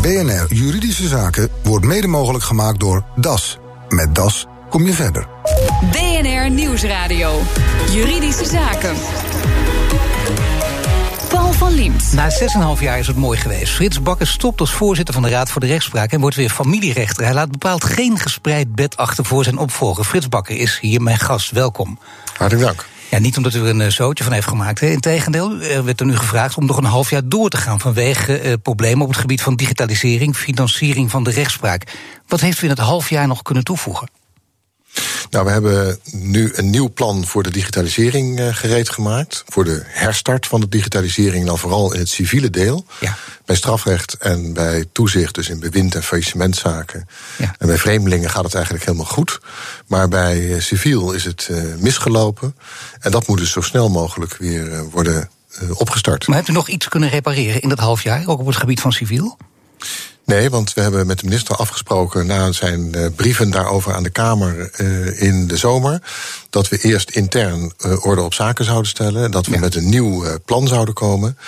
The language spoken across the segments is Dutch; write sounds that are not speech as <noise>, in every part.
BNR Juridische Zaken wordt mede mogelijk gemaakt door DAS. Met DAS kom je verder. BNR Nieuwsradio. Juridische Zaken. Paul van Liemt. Na 6,5 jaar is het mooi geweest. Frits Bakker stopt als voorzitter van de Raad voor de Rechtspraak en wordt weer familierechter. Hij laat bepaald geen gespreid bed achter voor zijn opvolger. Frits Bakker is hier mijn gast. Welkom. Hartelijk dank. Ja, niet omdat u er een eh, zootje van heeft gemaakt. Integendeel, er werd er nu gevraagd om nog een half jaar door te gaan vanwege eh, problemen op het gebied van digitalisering, financiering van de rechtspraak. Wat heeft u in het half jaar nog kunnen toevoegen? Nou, we hebben nu een nieuw plan voor de digitalisering uh, gereed gemaakt. Voor de herstart van de digitalisering, dan vooral in het civiele deel. Ja. Bij strafrecht en bij toezicht, dus in bewind- en faillissementzaken. Ja. En bij vreemdelingen gaat het eigenlijk helemaal goed. Maar bij uh, civiel is het uh, misgelopen. En dat moet dus zo snel mogelijk weer worden opgestart. Maar hebt u nog iets kunnen repareren in dat half jaar, ook op het gebied van civiel? Nee, want we hebben met de minister afgesproken na zijn uh, brieven daarover aan de Kamer uh, in de zomer. Dat we eerst intern uh, orde op zaken zouden stellen. Dat we ja. met een nieuw plan zouden komen.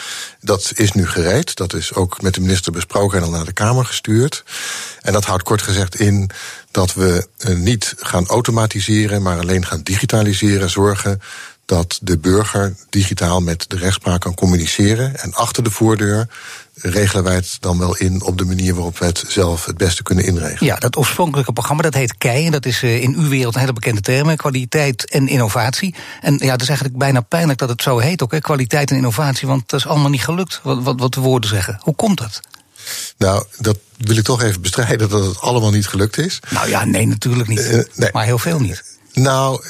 Dat is nu gereed. Dat is ook met de minister besproken en dan naar de Kamer gestuurd. En dat houdt kort gezegd in dat we niet gaan automatiseren, maar alleen gaan digitaliseren. Zorgen dat de burger digitaal met de rechtspraak kan communiceren. En achter de voordeur regelen wij het dan wel in op de manier waarop we het zelf het beste kunnen inregelen. Ja, dat oorspronkelijke programma dat heet KEI. En dat is in uw wereld een hele bekende term: kwaliteit en innovatie. En ja, het is eigenlijk bijna pijnlijk dat het zo heet ook, hè, kwaliteit en innovatie. Want dat is allemaal niet gelukt, wat, wat, wat de woorden zeggen. Hoe komt dat? Nou, dat wil ik toch even bestrijden dat het allemaal niet gelukt is. Nou ja, nee, natuurlijk niet. Uh, nee. Maar heel veel niet. Nou,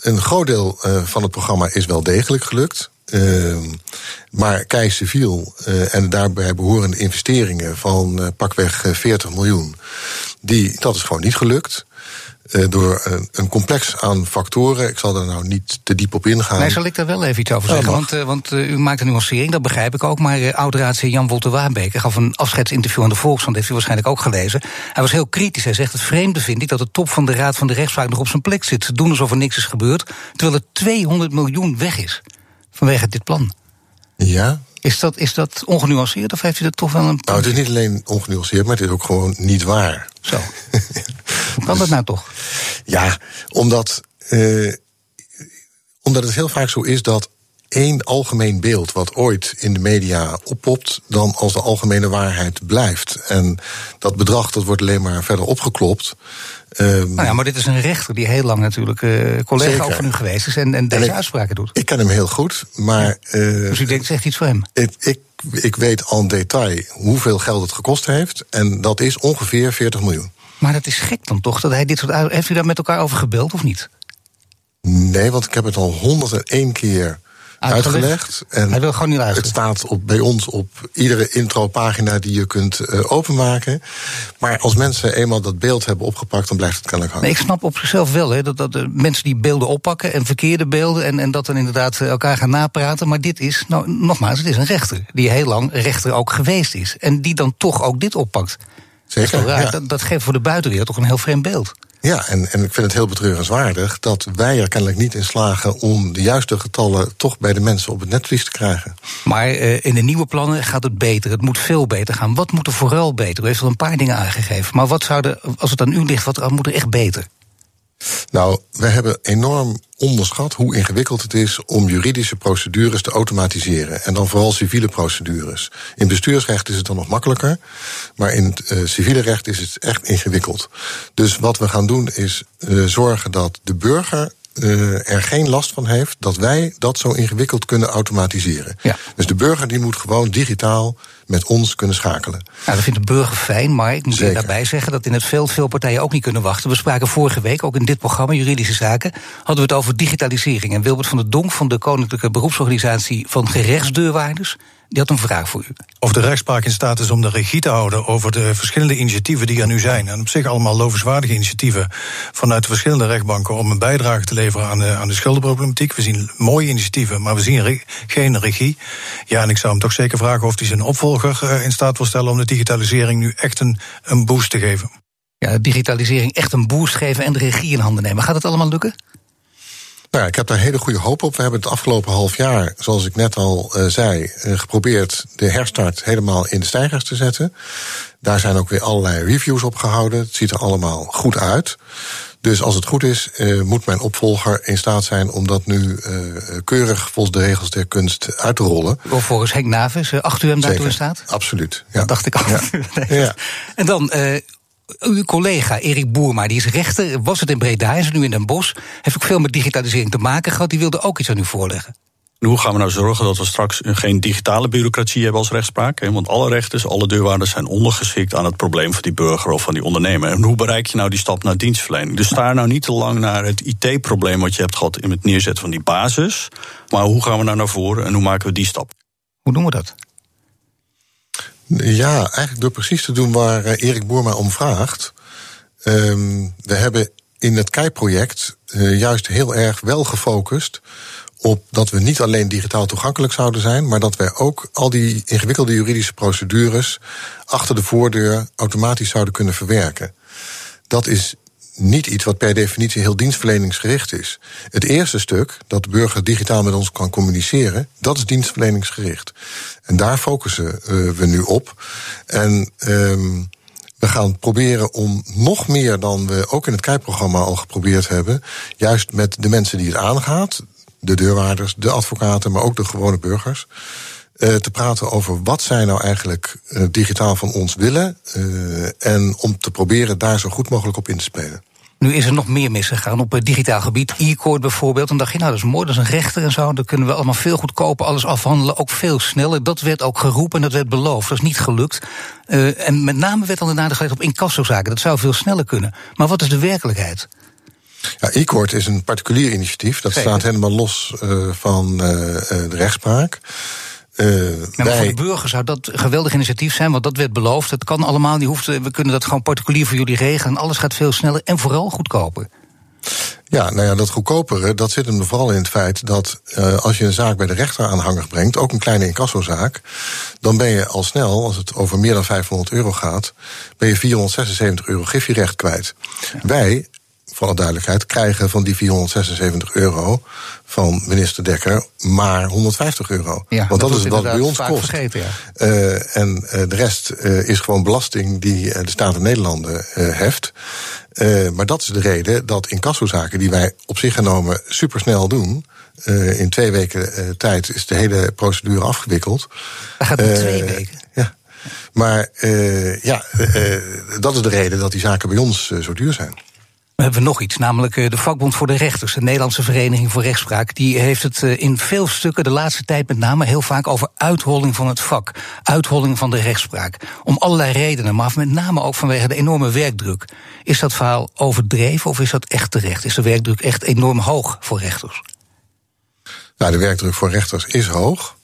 een groot deel van het programma is wel degelijk gelukt. Uh, maar Kei Civiel uh, en daarbij behorende investeringen van uh, pakweg 40 miljoen, die, dat is gewoon niet gelukt. door een, een, complex aan factoren. Ik zal daar nou niet te diep op ingaan. Nee, zal ik daar wel even iets over zeggen? want, want u maakt een nuancering, dat begrijp ik ook. Maar uh, Jan Wolter Waarbeke gaf een afscheidsinterview aan de Volkskrant. heeft u waarschijnlijk ook gelezen. Hij was heel kritisch. Hij zegt: Het vreemde vind ik dat de top van de Raad van de Rechtspraak nog op zijn plek zit. Ze doen alsof er niks is gebeurd, terwijl er 200 miljoen weg is vanwege dit plan. Ja. Is dat, is dat ongenuanceerd of heeft u dat toch wel een. Nou, het is niet alleen ongenuanceerd, maar het is ook gewoon niet waar. Zo. Hoe <laughs> kan dat nou toch? Ja, omdat, uh, omdat het heel vaak zo is dat één algemeen beeld wat ooit in de media oppopt, dan als de algemene waarheid blijft. En dat bedrag dat wordt alleen maar verder opgeklopt. Um, nou ja, maar dit is een rechter die heel lang natuurlijk uh, collega zeker. van u geweest is en, en deze en ik, uitspraken doet. Ik ken hem heel goed, maar. Uh, dus u denkt, zegt iets voor hem? Ik, ik, ik weet al in detail hoeveel geld het gekost heeft. En dat is ongeveer 40 miljoen. Maar dat is gek dan toch? Dat hij dit soort. Heeft u daar met elkaar over gebeld of niet? Nee, want ik heb het al 101 keer uitgelegd. En Hij wil gewoon niet luisteren. Het staat op, bij ons op iedere intro-pagina die je kunt uh, openmaken. Maar als mensen eenmaal dat beeld hebben opgepakt, dan blijft het kennelijk hangen. Nee, ik snap op zichzelf wel hè, dat, dat de mensen die beelden oppakken en verkeerde beelden en, en dat dan inderdaad elkaar gaan napraten. Maar dit is, nou nogmaals, het is een rechter die heel lang rechter ook geweest is. En die dan toch ook dit oppakt. Zeker. Dat, ja. dat, dat geeft voor de buitenwereld toch een heel vreemd beeld. Ja, en, en ik vind het heel betreurenswaardig dat wij er kennelijk niet in slagen om de juiste getallen toch bij de mensen op het netvlies te krijgen. Maar uh, in de nieuwe plannen gaat het beter. Het moet veel beter gaan. Wat moet er vooral beter? U heeft al een paar dingen aangegeven. Maar wat zou er, als het aan u ligt, wat moet er echt beter? Nou, we hebben enorm onderschat hoe ingewikkeld het is om juridische procedures te automatiseren. En dan vooral civiele procedures. In bestuursrecht is het dan nog makkelijker, maar in het uh, civiele recht is het echt ingewikkeld. Dus wat we gaan doen is uh, zorgen dat de burger uh, er geen last van heeft dat wij dat zo ingewikkeld kunnen automatiseren. Ja. Dus de burger die moet gewoon digitaal met ons kunnen schakelen. Nou, dat vindt de burger fijn, maar ik moet Zeker. daarbij zeggen dat in het veld veel partijen ook niet kunnen wachten. We spraken vorige week, ook in dit programma, Juridische Zaken, hadden we het over digitalisering. En Wilbert van der Donk van de Koninklijke Beroepsorganisatie van Gerechtsdeurwaarders, die had een vraag voor u. Of de rechtspraak in staat is om de regie te houden over de verschillende initiatieven die er nu zijn. En op zich allemaal lovenswaardige initiatieven vanuit de verschillende rechtbanken om een bijdrage te leveren aan de, aan de schuldenproblematiek. We zien mooie initiatieven, maar we zien re geen regie. Ja, en ik zou hem toch zeker vragen of hij zijn opvolger uh, in staat wil stellen om de digitalisering nu echt een, een boost te geven. Ja, digitalisering echt een boost geven en de regie in handen nemen. Gaat het allemaal lukken? Nou ja, ik heb daar hele goede hoop op. We hebben het afgelopen half jaar, zoals ik net al uh, zei, uh, geprobeerd de herstart helemaal in de stijgers te zetten. Daar zijn ook weer allerlei reviews op gehouden. Het ziet er allemaal goed uit. Dus als het goed is, uh, moet mijn opvolger in staat zijn om dat nu keurig volgens de regels der kunst uit te rollen. Of volgens Henk Navis, acht u hem daartoe in staat? Absoluut. Ja. Dat dacht ik al. Ja. <laughs> ja. En dan uw collega Erik Boerma, die is rechter, was het in Breda, is nu in Den Bosch. Heeft ook veel met digitalisering te maken gehad. Die wilde ook iets aan u voorleggen. En hoe gaan we nou zorgen dat we straks geen digitale bureaucratie hebben als rechtspraak? Want alle rechters, alle deurwaarders zijn ondergeschikt aan het probleem van die burger of van die ondernemer. En hoe bereik je nou die stap naar dienstverlening? Dus sta nou niet te lang naar het IT-probleem wat je hebt gehad in het neerzetten van die basis. Maar hoe gaan we nou naar voren en hoe maken we die stap? Hoe doen we dat? Ja, eigenlijk door precies te doen waar eh, Erik Boerma om vraagt. Um, we hebben in het KEI-project uh, juist heel erg wel gefocust op dat we niet alleen digitaal toegankelijk zouden zijn, maar dat wij ook al die ingewikkelde juridische procedures achter de voordeur automatisch zouden kunnen verwerken. Dat is niet iets wat per definitie heel dienstverleningsgericht is. Het eerste stuk, dat de burger digitaal met ons kan communiceren, dat is dienstverleningsgericht. En daar focussen uh, we nu op. En um, we gaan proberen om nog meer dan we ook in het KEI-programma al geprobeerd hebben, juist met de mensen die het aangaat, de deurwaarders, de advocaten, maar ook de gewone burgers. Uh, te praten over wat zij nou eigenlijk uh, digitaal van ons willen. En om te proberen daar zo goed mogelijk op in te spelen. Nu is er nog meer misgegaan op het digitaal gebied. E-court bijvoorbeeld. En dacht je, nou, dat is mooi, dat is een rechter en zo. Dan kunnen we allemaal veel goedkoper alles afhandelen. Ook veel sneller. Dat werd ook geroepen en dat werd beloofd. Dat is niet gelukt. Uh, en met name werd dan de nadruk gelegd op incassozaken. Dat zou veel sneller kunnen. Maar wat is de werkelijkheid? Ja, e-court is een particulier initiatief. Dat Zeker. staat helemaal los uh, van uh, de rechtspraak. Uh, maar voor de burger zou dat een geweldig initiatief zijn, want dat werd beloofd. Het kan allemaal, die hoeft, we kunnen dat gewoon particulier voor jullie regelen. Alles gaat veel sneller en vooral goedkoper. Ja, nou ja, dat goedkopere, dat zit hem vooral in het feit dat uh, als je een zaak bij de rechter aanhanger brengt, ook een kleine incassozaak, dan ben je al snel, als het over meer dan 500 euro gaat, ben je 476 euro griffierecht kwijt. Ja. Wij voor alle duidelijkheid, krijgen van die 476 euro van minister Dekker maar 150 euro. Ja, Want dat, dat is wat bij ons kost. Vergeten, ja. uh, en uh, de rest uh, is gewoon belasting die de Staten Nederlanden heft. maar dat is de reden dat incassozaken die wij op zich genomen supersnel doen. in twee weken tijd is de hele procedure afgewikkeld. Dat gaat in twee weken. Ja. Maar ja, dat is de reden dat die zaken bij ons zo duur zijn. We hebben nog iets, namelijk eh, de vakbond voor de rechters, de Nederlandse Vereniging voor Rechtspraak. Die heeft het eh, in veel stukken de laatste tijd met name heel vaak over uitholling van het vak, uitholling van de rechtspraak. Om allerlei redenen, maar met name ook vanwege de enorme werkdruk. Is dat verhaal overdreven of is dat echt terecht? Is de werkdruk echt enorm hoog voor rechters? Nou, de werkdruk voor rechters is hoog.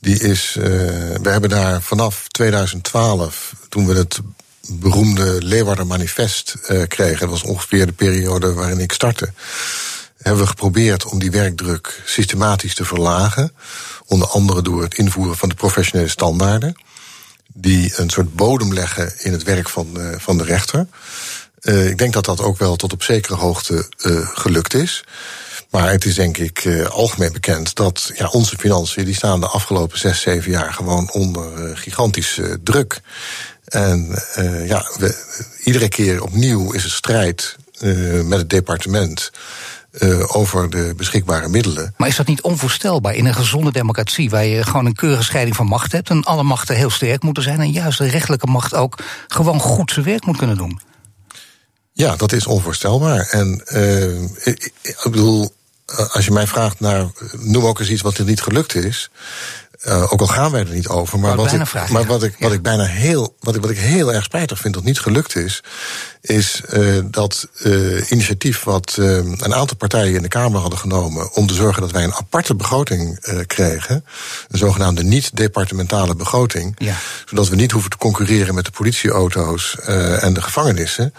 Die is, uh, we hebben daar vanaf 2012, toen we het beroemde Leeuwarden Manifest uh, kregen. Dat was ongeveer de periode waarin ik startte. Hebben we geprobeerd om die werkdruk systematisch te verlagen. Onder andere door het invoeren van de professionele standaarden. Die een soort bodem leggen in het werk van, uh, van de rechter. Uh, ik denk dat dat ook wel tot op zekere hoogte uh, gelukt is. Maar het is denk ik uh, algemeen bekend dat ja, onze financiën... die staan de afgelopen zes, zeven jaar gewoon onder gigantische druk. En uh, ja, we, iedere keer opnieuw is er strijd uh, met het departement. Uh, over de beschikbare middelen. Maar is dat niet onvoorstelbaar in een gezonde democratie, waar je gewoon een keurige scheiding van macht hebt en alle machten heel sterk moeten zijn en juist de rechtelijke macht ook gewoon goed zijn werk moet kunnen doen? Ja, dat is onvoorstelbaar. En ik, ik bedoel, als je mij vraagt naar, noem ook eens iets wat er niet gelukt is. Uh, ook al gaan wij er niet over. Maar, wat ik, maar wat, ik, wat ik bijna heel, wat ik, wat ik heel erg spijtig vind dat niet gelukt is, is uh, dat uh, initiatief wat een aantal partijen in de Kamer hadden genomen om te zorgen dat wij een aparte begroting kregen. Een zogenaamde niet-departementale begroting. Ja. Zodat we niet hoeven te concurreren met de politieauto's en de gevangenissen.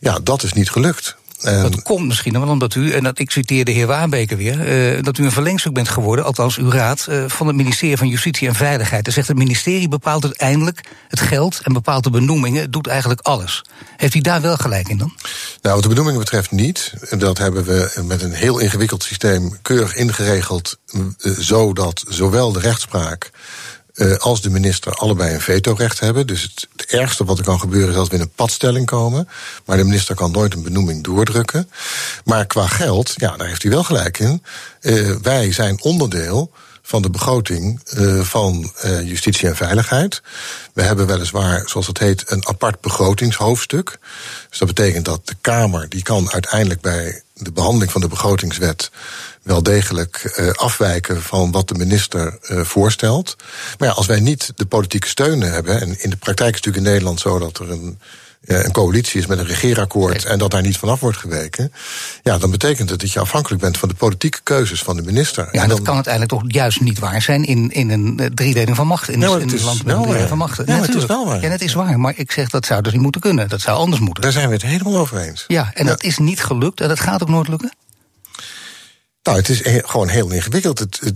Ja, dat is niet gelukt. En dat komt misschien wel omdat u, en dat, ik citeer de heer Waarbeker weer, uh, dat u een verlengstuk bent geworden, althans uw raad, uh, van het ministerie van Justitie en Veiligheid. Hij zegt het ministerie bepaalt uiteindelijk het geld en bepaalt de benoemingen, het doet eigenlijk alles. Heeft u daar wel gelijk in dan? Nou, wat de benoemingen betreft niet. Dat hebben we met een heel ingewikkeld systeem keurig ingeregeld, uh, zodat zowel de rechtspraak uh, als de minister allebei een vetorecht hebben. Dus het, ergste wat er kan gebeuren is dat we in een padstelling komen. Maar de minister kan nooit een benoeming doordrukken. Maar qua geld, ja, daar heeft hij wel gelijk in. Uh, wij zijn onderdeel van de begroting uh, van uh, justitie en veiligheid. We hebben weliswaar, zoals het heet, een apart begrotingshoofdstuk. Dus dat betekent dat de Kamer, die kan uiteindelijk bij de behandeling van de begrotingswet wel degelijk uh, afwijken van wat de minister uh, voorstelt. Maar ja, als wij niet de politieke steun hebben, en in de praktijk is het natuurlijk in Nederland zo dat er een, een coalitie is met een regeerakkoord en dat daar niet vanaf wordt geweken, ja, dan betekent het dat je afhankelijk bent van de politieke keuzes van de minister. Ja, en dat kan uiteindelijk toch juist niet waar zijn in, in een driedeling van macht. In, ja, in een land met een driedeling van macht. Ja, het is wel waar. Ja, dat is waar. Maar ik zeg dat zou dus niet moeten kunnen. Dat zou anders moeten. Daar zijn we het helemaal over eens. Ja, en ja. dat is niet gelukt en dat gaat ook nooit lukken? Nou, het is he gewoon heel ingewikkeld. Het, het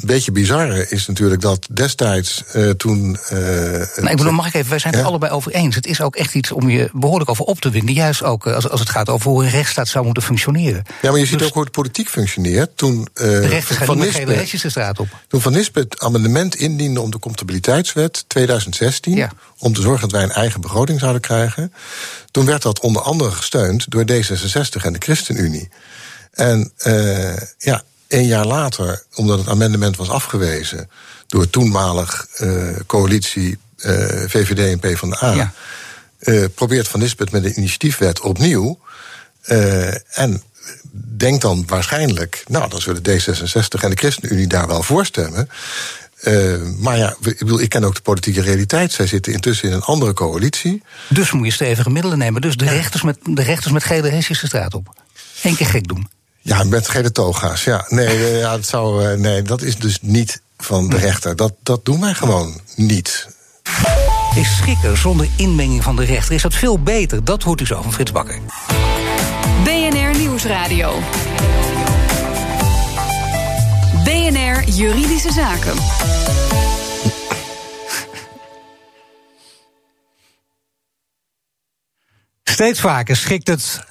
beetje bizarre is natuurlijk dat destijds uh, toen. Uh, ik bedoel, mag ik even, wij zijn het ja? allebei over eens. Het is ook echt iets om je behoorlijk over op te winden. Juist ook als, als het gaat over hoe een rechtsstaat zou moeten functioneren. Ja, maar je ziet dus, ook hoe de politiek functioneert. Toen, uh, de rechters gaan niet de straat op. Toen Van Nispen het amendement indiende om de comptabiliteitswet 2016. Ja. om te zorgen dat wij een eigen begroting zouden krijgen. Toen werd dat onder andere gesteund door D66 en de ChristenUnie. En uh, ja, een jaar later, omdat het amendement was afgewezen door toenmalig uh, coalitie uh, VVD en PvdA, ja. uh, probeert Van Nisbet met de initiatiefwet opnieuw. en denkt dan waarschijnlijk, nou, dan zullen D66 en de ChristenUnie daar wel voor stemmen. Uh, maar ja, ik, ken ook de politieke realiteit. Zij zitten intussen in een andere coalitie. Dus moet je stevige middelen nemen. Dus de, ja. rechters, met, de rechters met gele hesjes de straat op. Eén keer gek doen. Ja, met gele toga's. Ja, nee, ja, dat, zou, nee, dat is dus niet van de rechter. Dat, dat doen wij gewoon niet. Is schikken zonder inmenging van de rechter is dat veel beter? Dat hoort u zo van Frits Bakker. BNR Nieuwsradio. BNR Juridische Zaken. Steeds vaker schikt het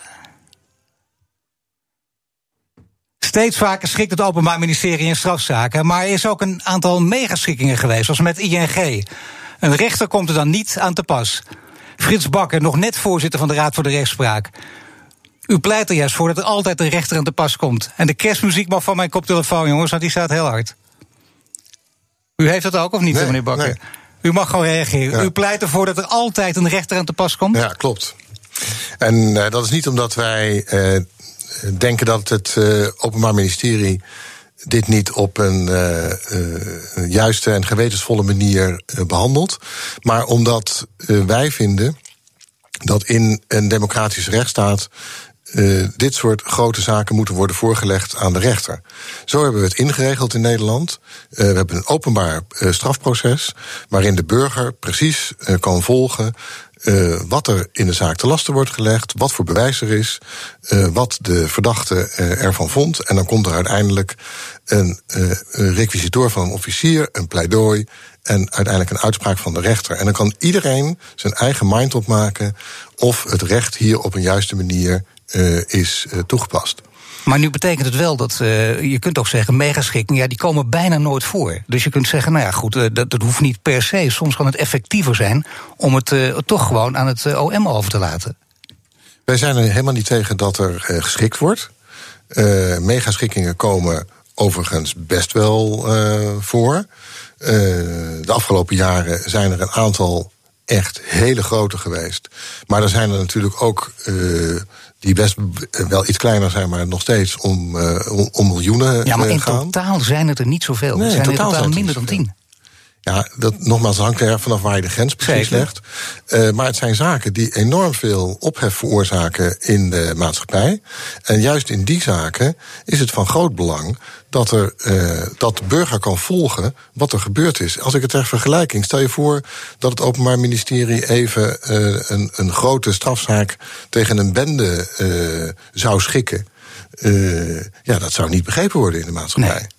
Steeds vaker schikt het Openbaar Ministerie in strafzaken. Maar er is ook een aantal megaschikkingen geweest, zoals met ING. Een rechter komt er dan niet aan te pas. Frits Bakker, nog net voorzitter van de Raad voor de Rechtspraak. U pleit er juist voor dat er altijd een rechter aan te pas komt. En de kerstmuziek mag van mijn koptelefoon, jongens, want die staat heel hard. U heeft dat ook of niet, nee, meneer Bakker? Nee. U mag gewoon reageren. Ja. U pleit ervoor dat er altijd een rechter aan te pas komt? Ja, klopt. En uh, dat is niet omdat wij uh, denken dat het uh, Openbaar Ministerie dit niet op een uh, juiste en gewetensvolle manier behandelt. Maar omdat wij vinden dat in een democratische rechtsstaat dit soort grote zaken moeten worden voorgelegd aan de rechter. Zo hebben we het ingeregeld in Nederland. We hebben een openbaar strafproces waarin de burger precies kan volgen uh, wat er in de zaak te lasten wordt gelegd, wat voor bewijs er is, uh, wat de verdachte uh, ervan vond. En dan komt er uiteindelijk een, een requisitor van een officier, een pleidooi en uiteindelijk een uitspraak van de rechter. En dan kan iedereen zijn eigen mind opmaken of het recht hier op een juiste manier is toegepast. Maar nu betekent het wel dat, uh, je kunt ook zeggen, megaschikkingen, ja, die komen bijna nooit voor. Dus je kunt zeggen, nou ja, goed, uh, dat, dat hoeft niet per se. Soms kan het effectiever zijn om het uh, toch gewoon aan het OM over te laten. Wij zijn er helemaal niet tegen dat er geschikt wordt. megaschikkingen komen overigens best wel voor. de afgelopen jaren zijn er een aantal echt hele grote geweest. Maar er zijn er natuurlijk ook die best wel iets kleiner zijn, maar nog steeds om, uh, om, miljoenen Ja, maar in gaan. totaal zijn het er niet zoveel. Nee, er zijn in totaal, in totaal minder dan tien. Ja, dat, nogmaals, hangt er vanaf waar je de grens precies Zeker. legt. Uh, maar het zijn zaken die enorm veel ophef veroorzaken in de maatschappij. En juist in die zaken is het van groot belang dat, er, uh, dat de burger kan volgen wat er gebeurd is. Als ik het ter vergelijking, stel je voor dat het Openbaar Ministerie even uh, een, een grote strafzaak tegen een bende zou schikken. ja, dat zou niet begrepen worden in de maatschappij. Nee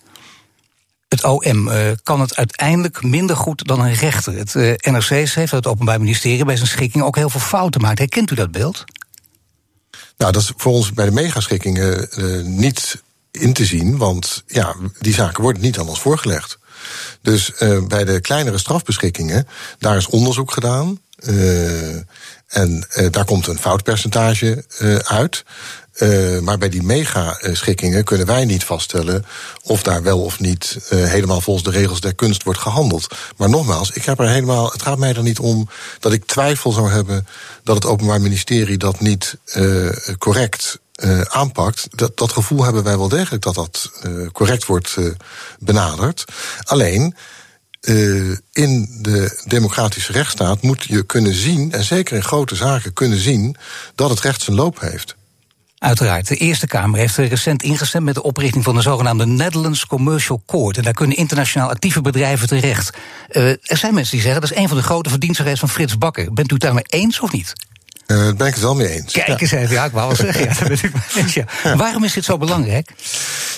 het OM uh, kan het uiteindelijk minder goed dan een rechter. Het uh, NRC heeft het Openbaar Ministerie bij zijn schikking ook heel veel fouten maakt. Herkent u dat beeld? Nou, dat is voor ons bij de megaschikkingen uh, niet in te zien, want ja, die zaken worden niet aan ons voorgelegd. Dus bij de kleinere strafbeschikkingen, daar is onderzoek gedaan. en daar komt een foutpercentage uit. Uh, maar bij die mega-schikkingen kunnen wij niet vaststellen of daar wel of niet uh, helemaal volgens de regels der kunst wordt gehandeld. Maar nogmaals, ik heb er helemaal, het gaat mij er niet om dat ik twijfel zou hebben dat het Openbaar Ministerie dat niet uh, correct aanpakt. Dat, dat gevoel hebben wij wel degelijk dat dat correct wordt benaderd. Alleen. Uh, in de democratische rechtsstaat moet je kunnen zien, en zeker in grote zaken kunnen zien, dat het recht zijn loop heeft. Uiteraard. De Eerste Kamer heeft recent ingestemd met de oprichting van de zogenaamde Netherlands Commercial Court. En daar kunnen internationaal actieve bedrijven terecht. Uh, er zijn mensen die zeggen dat is een van de grote verdiensten geweest van Frits Bakker. Bent u het daarmee eens of niet? Uh, daar ben ik het wel mee eens. Kijk eens even, ja, ik wou wel zeggen. <laughs> Ja, daar ben ik mee eens, ja. Waarom is dit zo belangrijk?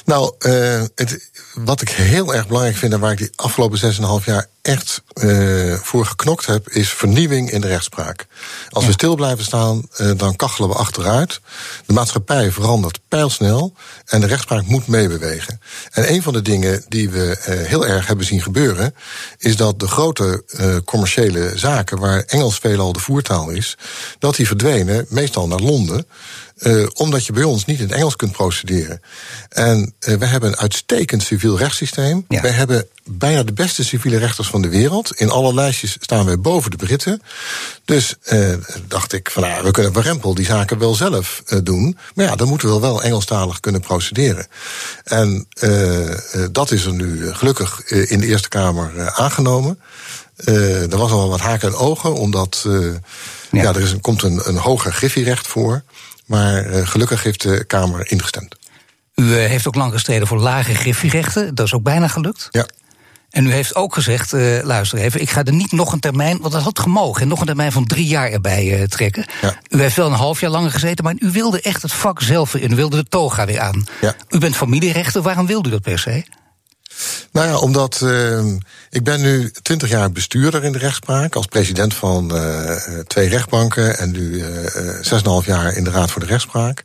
Nou, uh, het, wat ik heel erg belangrijk vind en waar ik die afgelopen 6,5 jaar echt uh, voor geknokt heb, is vernieuwing in de rechtspraak. Als ja. we stil blijven staan, uh, dan kachelen we achteruit. De maatschappij verandert pijlsnel en de rechtspraak moet meebewegen. En een van de dingen die we heel erg hebben zien gebeuren, is dat de grote commerciële zaken, waar Engels veelal de voertaal is, dat die verdwenen, meestal naar Londen. Uh, omdat je bij ons niet in het Engels kunt procederen. En uh, we hebben een uitstekend civiel rechtssysteem. Ja. We hebben bijna de beste civiele rechters van de wereld. In alle lijstjes staan we boven de Britten. Dus uh, dacht ik van nou, we kunnen Warempel die zaken wel zelf doen. Maar ja, dan moeten we wel Engelstalig kunnen procederen. En dat is er nu gelukkig in de Eerste Kamer aangenomen. er was al wel wat haken en ogen, omdat ja. ja er is een, komt een, een hoger griffierecht voor. Maar uh, gelukkig heeft de Kamer ingestemd. U uh, heeft ook lang gestreden voor lage griffierechten. Dat is ook bijna gelukt. Ja. En u heeft ook gezegd, uh, luister even, ik ga er niet nog een termijn, want dat had gemogen, nog een termijn van drie jaar erbij trekken. Ja. U heeft wel een half jaar langer gezeten, maar u wilde echt het vak zelf in. U wilde de toga weer aan. Ja. U bent familierechter, waarom wilde u dat per se? Nou ja, omdat uh, ik ben nu twintig jaar bestuurder in de rechtspraak... als president van uh, twee rechtbanken... en nu zes en half jaar in de Raad voor de Rechtspraak.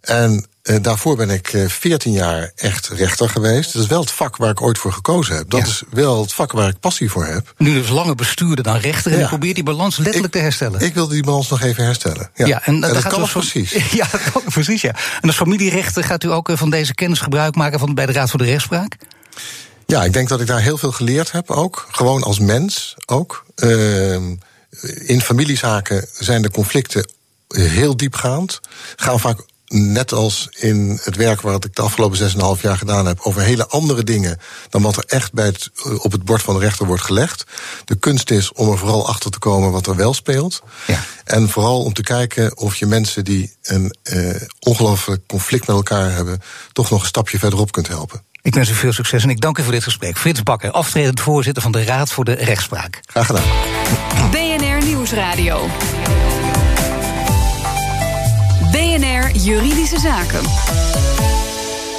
En daarvoor ben ik veertien jaar echt rechter geweest. Dat is wel het vak waar ik ooit voor gekozen heb. Dat Ja. is wel het vak waar ik passie voor heb. Nu dus langer bestuurder dan rechter en Ja. u probeert die balans letterlijk te herstellen. Ik wilde die balans nog even herstellen. Ja, en, dat gaat kan dus precies. <laughs> Ja, dat kan precies, ja. En als familierechter gaat u ook eh, van deze kennis gebruik maken van, bij de Raad voor de Rechtspraak? Ja, ik denk dat ik daar heel veel geleerd heb ook. Gewoon als mens ook. Ehm, in familiezaken zijn de conflicten heel diepgaand. Gaan vaak, net als in het werk wat ik de afgelopen 6,5 jaar gedaan heb, over hele andere dingen dan wat er echt bij het, eh, op het bord van de rechter wordt gelegd. De kunst is om er vooral achter te komen wat er wel speelt. Ja. En vooral om te kijken of je mensen die een eh, ongelooflijk conflict met elkaar hebben, toch nog een stapje verderop kunt helpen. Ik wens u veel succes en ik dank u voor dit gesprek. Frits Bakker, aftredend voorzitter van de Raad voor de Rechtspraak. Graag gedaan. BNR Nieuwsradio. BNR Juridische Zaken.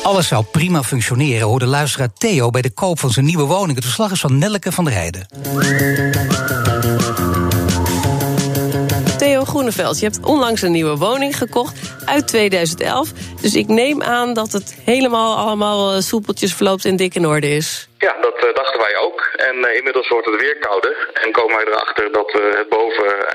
Alles zou prima functioneren, hoorde luisteraar Theo bij de koop van zijn nieuwe woning. Het verslag is van Nelleke van der Heijden. Groeneveld, je hebt onlangs een nieuwe woning gekocht uit 2011. Dus ik neem aan dat het helemaal allemaal eh, soepeltjes verloopt en dik in orde is. Ja, dat eh, dachten wij ook. En eh, inmiddels wordt het weer kouder. En komen wij erachter dat het boven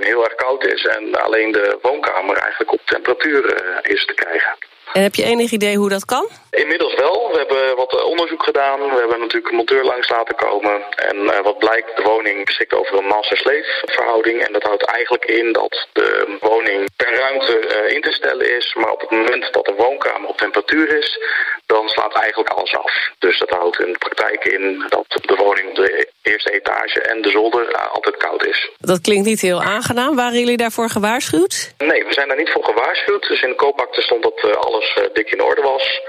heel erg koud is. En alleen de woonkamer eigenlijk op temperatuur is te krijgen. En heb je enig idee hoe dat kan? Inmiddels wel. We hebben wat onderzoek gedaan. We hebben natuurlijk een monteur langs laten komen. En uh, wat blijkt, de woning beschikt over een master-slave verhouding. En dat houdt eigenlijk in dat de woning per ruimte uh, in te stellen is. Maar op het moment dat de woonkamer op temperatuur is, dan slaat eigenlijk alles af. Dus dat houdt in de praktijk in dat de woning op de eerste etage en de zolder uh, altijd koud is. Dat klinkt niet heel aangenaam. Waren jullie daarvoor gewaarschuwd? Nee, we zijn daar niet voor gewaarschuwd. Dus in de koopakte stond dat uh, uh, dik in orde was.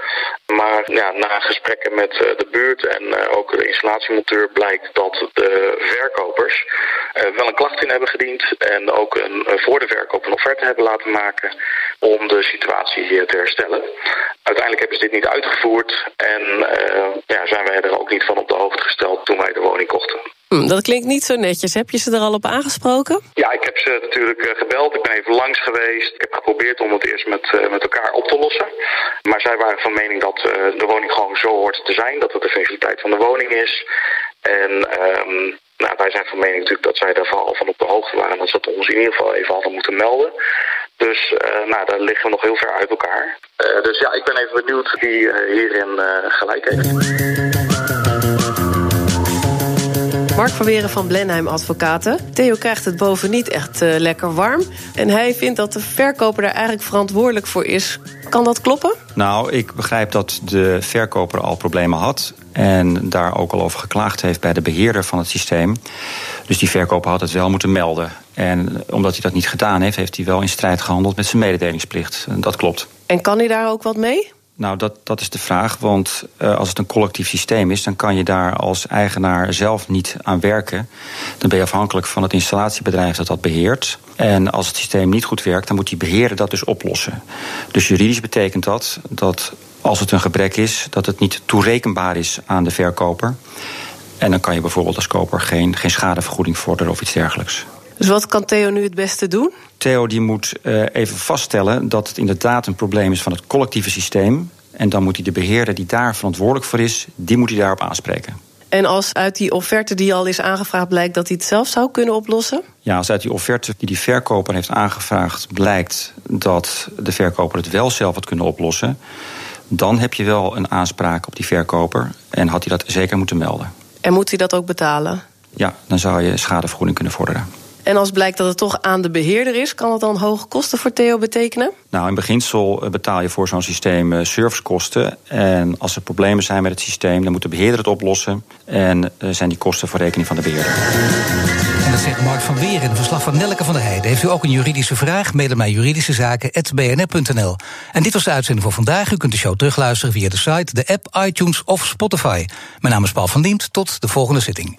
Maar ja, na gesprekken met uh, de buurt en uh, ook de installatiemonteur blijkt dat de verkopers wel een klacht in hebben gediend. En ook een, voor de verkoop een offerte hebben laten maken om de situatie hier te herstellen. Uiteindelijk hebben ze dit niet uitgevoerd en ja, zijn wij er ook niet van op de hoogte gesteld toen wij de woning kochten. Hm, dat klinkt niet zo netjes. Heb je ze er al op aangesproken? Ja, ik heb ze natuurlijk uh, gebeld. Ik ben even langs geweest. Ik heb geprobeerd om het eerst met, uh, met elkaar op te lossen. Maar zij waren van mening dat uh, de woning gewoon zo hoort te zijn. Dat het de functionaliteit van de woning is. En um, nou, wij zijn van mening natuurlijk dat zij daarvan al van op de hoogte waren. En dat ze het ons in ieder geval even hadden moeten melden. Dus nou, daar liggen we nog heel ver uit elkaar. dus ja, ik ben even benieuwd wie hierin gelijk heeft. Mark van Weren van Blenheim Advocaten. Theo krijgt het boven niet echt uh, lekker warm. En hij vindt dat de verkoper daar eigenlijk verantwoordelijk voor is. Kan dat kloppen? Nou, ik begrijp dat de verkoper al problemen had. En daar ook al over geklaagd heeft bij de beheerder van het systeem. Dus die verkoper had het wel moeten melden. En omdat hij dat niet gedaan heeft, heeft hij wel in strijd gehandeld met zijn mededelingsplicht. Dat klopt. En kan hij daar ook wat mee? Nou, dat, dat is de vraag. Want uh, als het een collectief systeem is, dan kan je daar als eigenaar zelf niet aan werken. Dan ben je afhankelijk van het installatiebedrijf dat dat beheert. En als het systeem niet goed werkt, dan moet die beheerder dat dus oplossen. Dus juridisch betekent dat dat als het een gebrek is, dat het niet toerekenbaar is aan de verkoper. En dan kan je bijvoorbeeld als koper geen, geen schadevergoeding vorderen of iets dergelijks. Dus wat kan Theo nu het beste doen? Theo die moet uh, even vaststellen dat het inderdaad een probleem is van het collectieve systeem. En dan moet hij de beheerder die daar verantwoordelijk voor is, die moet hij daarop aanspreken. En als uit die offerte die al is aangevraagd blijkt dat hij het zelf zou kunnen oplossen? Ja, als uit die offerte die die verkoper heeft aangevraagd blijkt dat de verkoper het wel zelf had kunnen oplossen, dan heb je wel een aanspraak op die verkoper en had hij dat zeker moeten melden. En moet hij dat ook betalen? Ja, dan zou je schadevergoeding kunnen vorderen. En als blijkt dat het toch aan de beheerder is, kan dat dan hoge kosten voor Theo betekenen? Nou, in beginsel betaal je voor zo'n systeem servicekosten. En als er problemen zijn met het systeem, dan moet de beheerder het oplossen. En zijn die kosten voor rekening van de beheerder. En dat zegt Mark van Weer in het verslag van Nelke van der Heijden. Heeft u ook een juridische vraag? Mail mij juridischezaken.bnr.nl. En dit was de uitzending voor vandaag. U kunt de show terugluisteren via de site, de app, iTunes of Spotify. Mijn naam is Paul van Diemt. Tot de volgende zitting.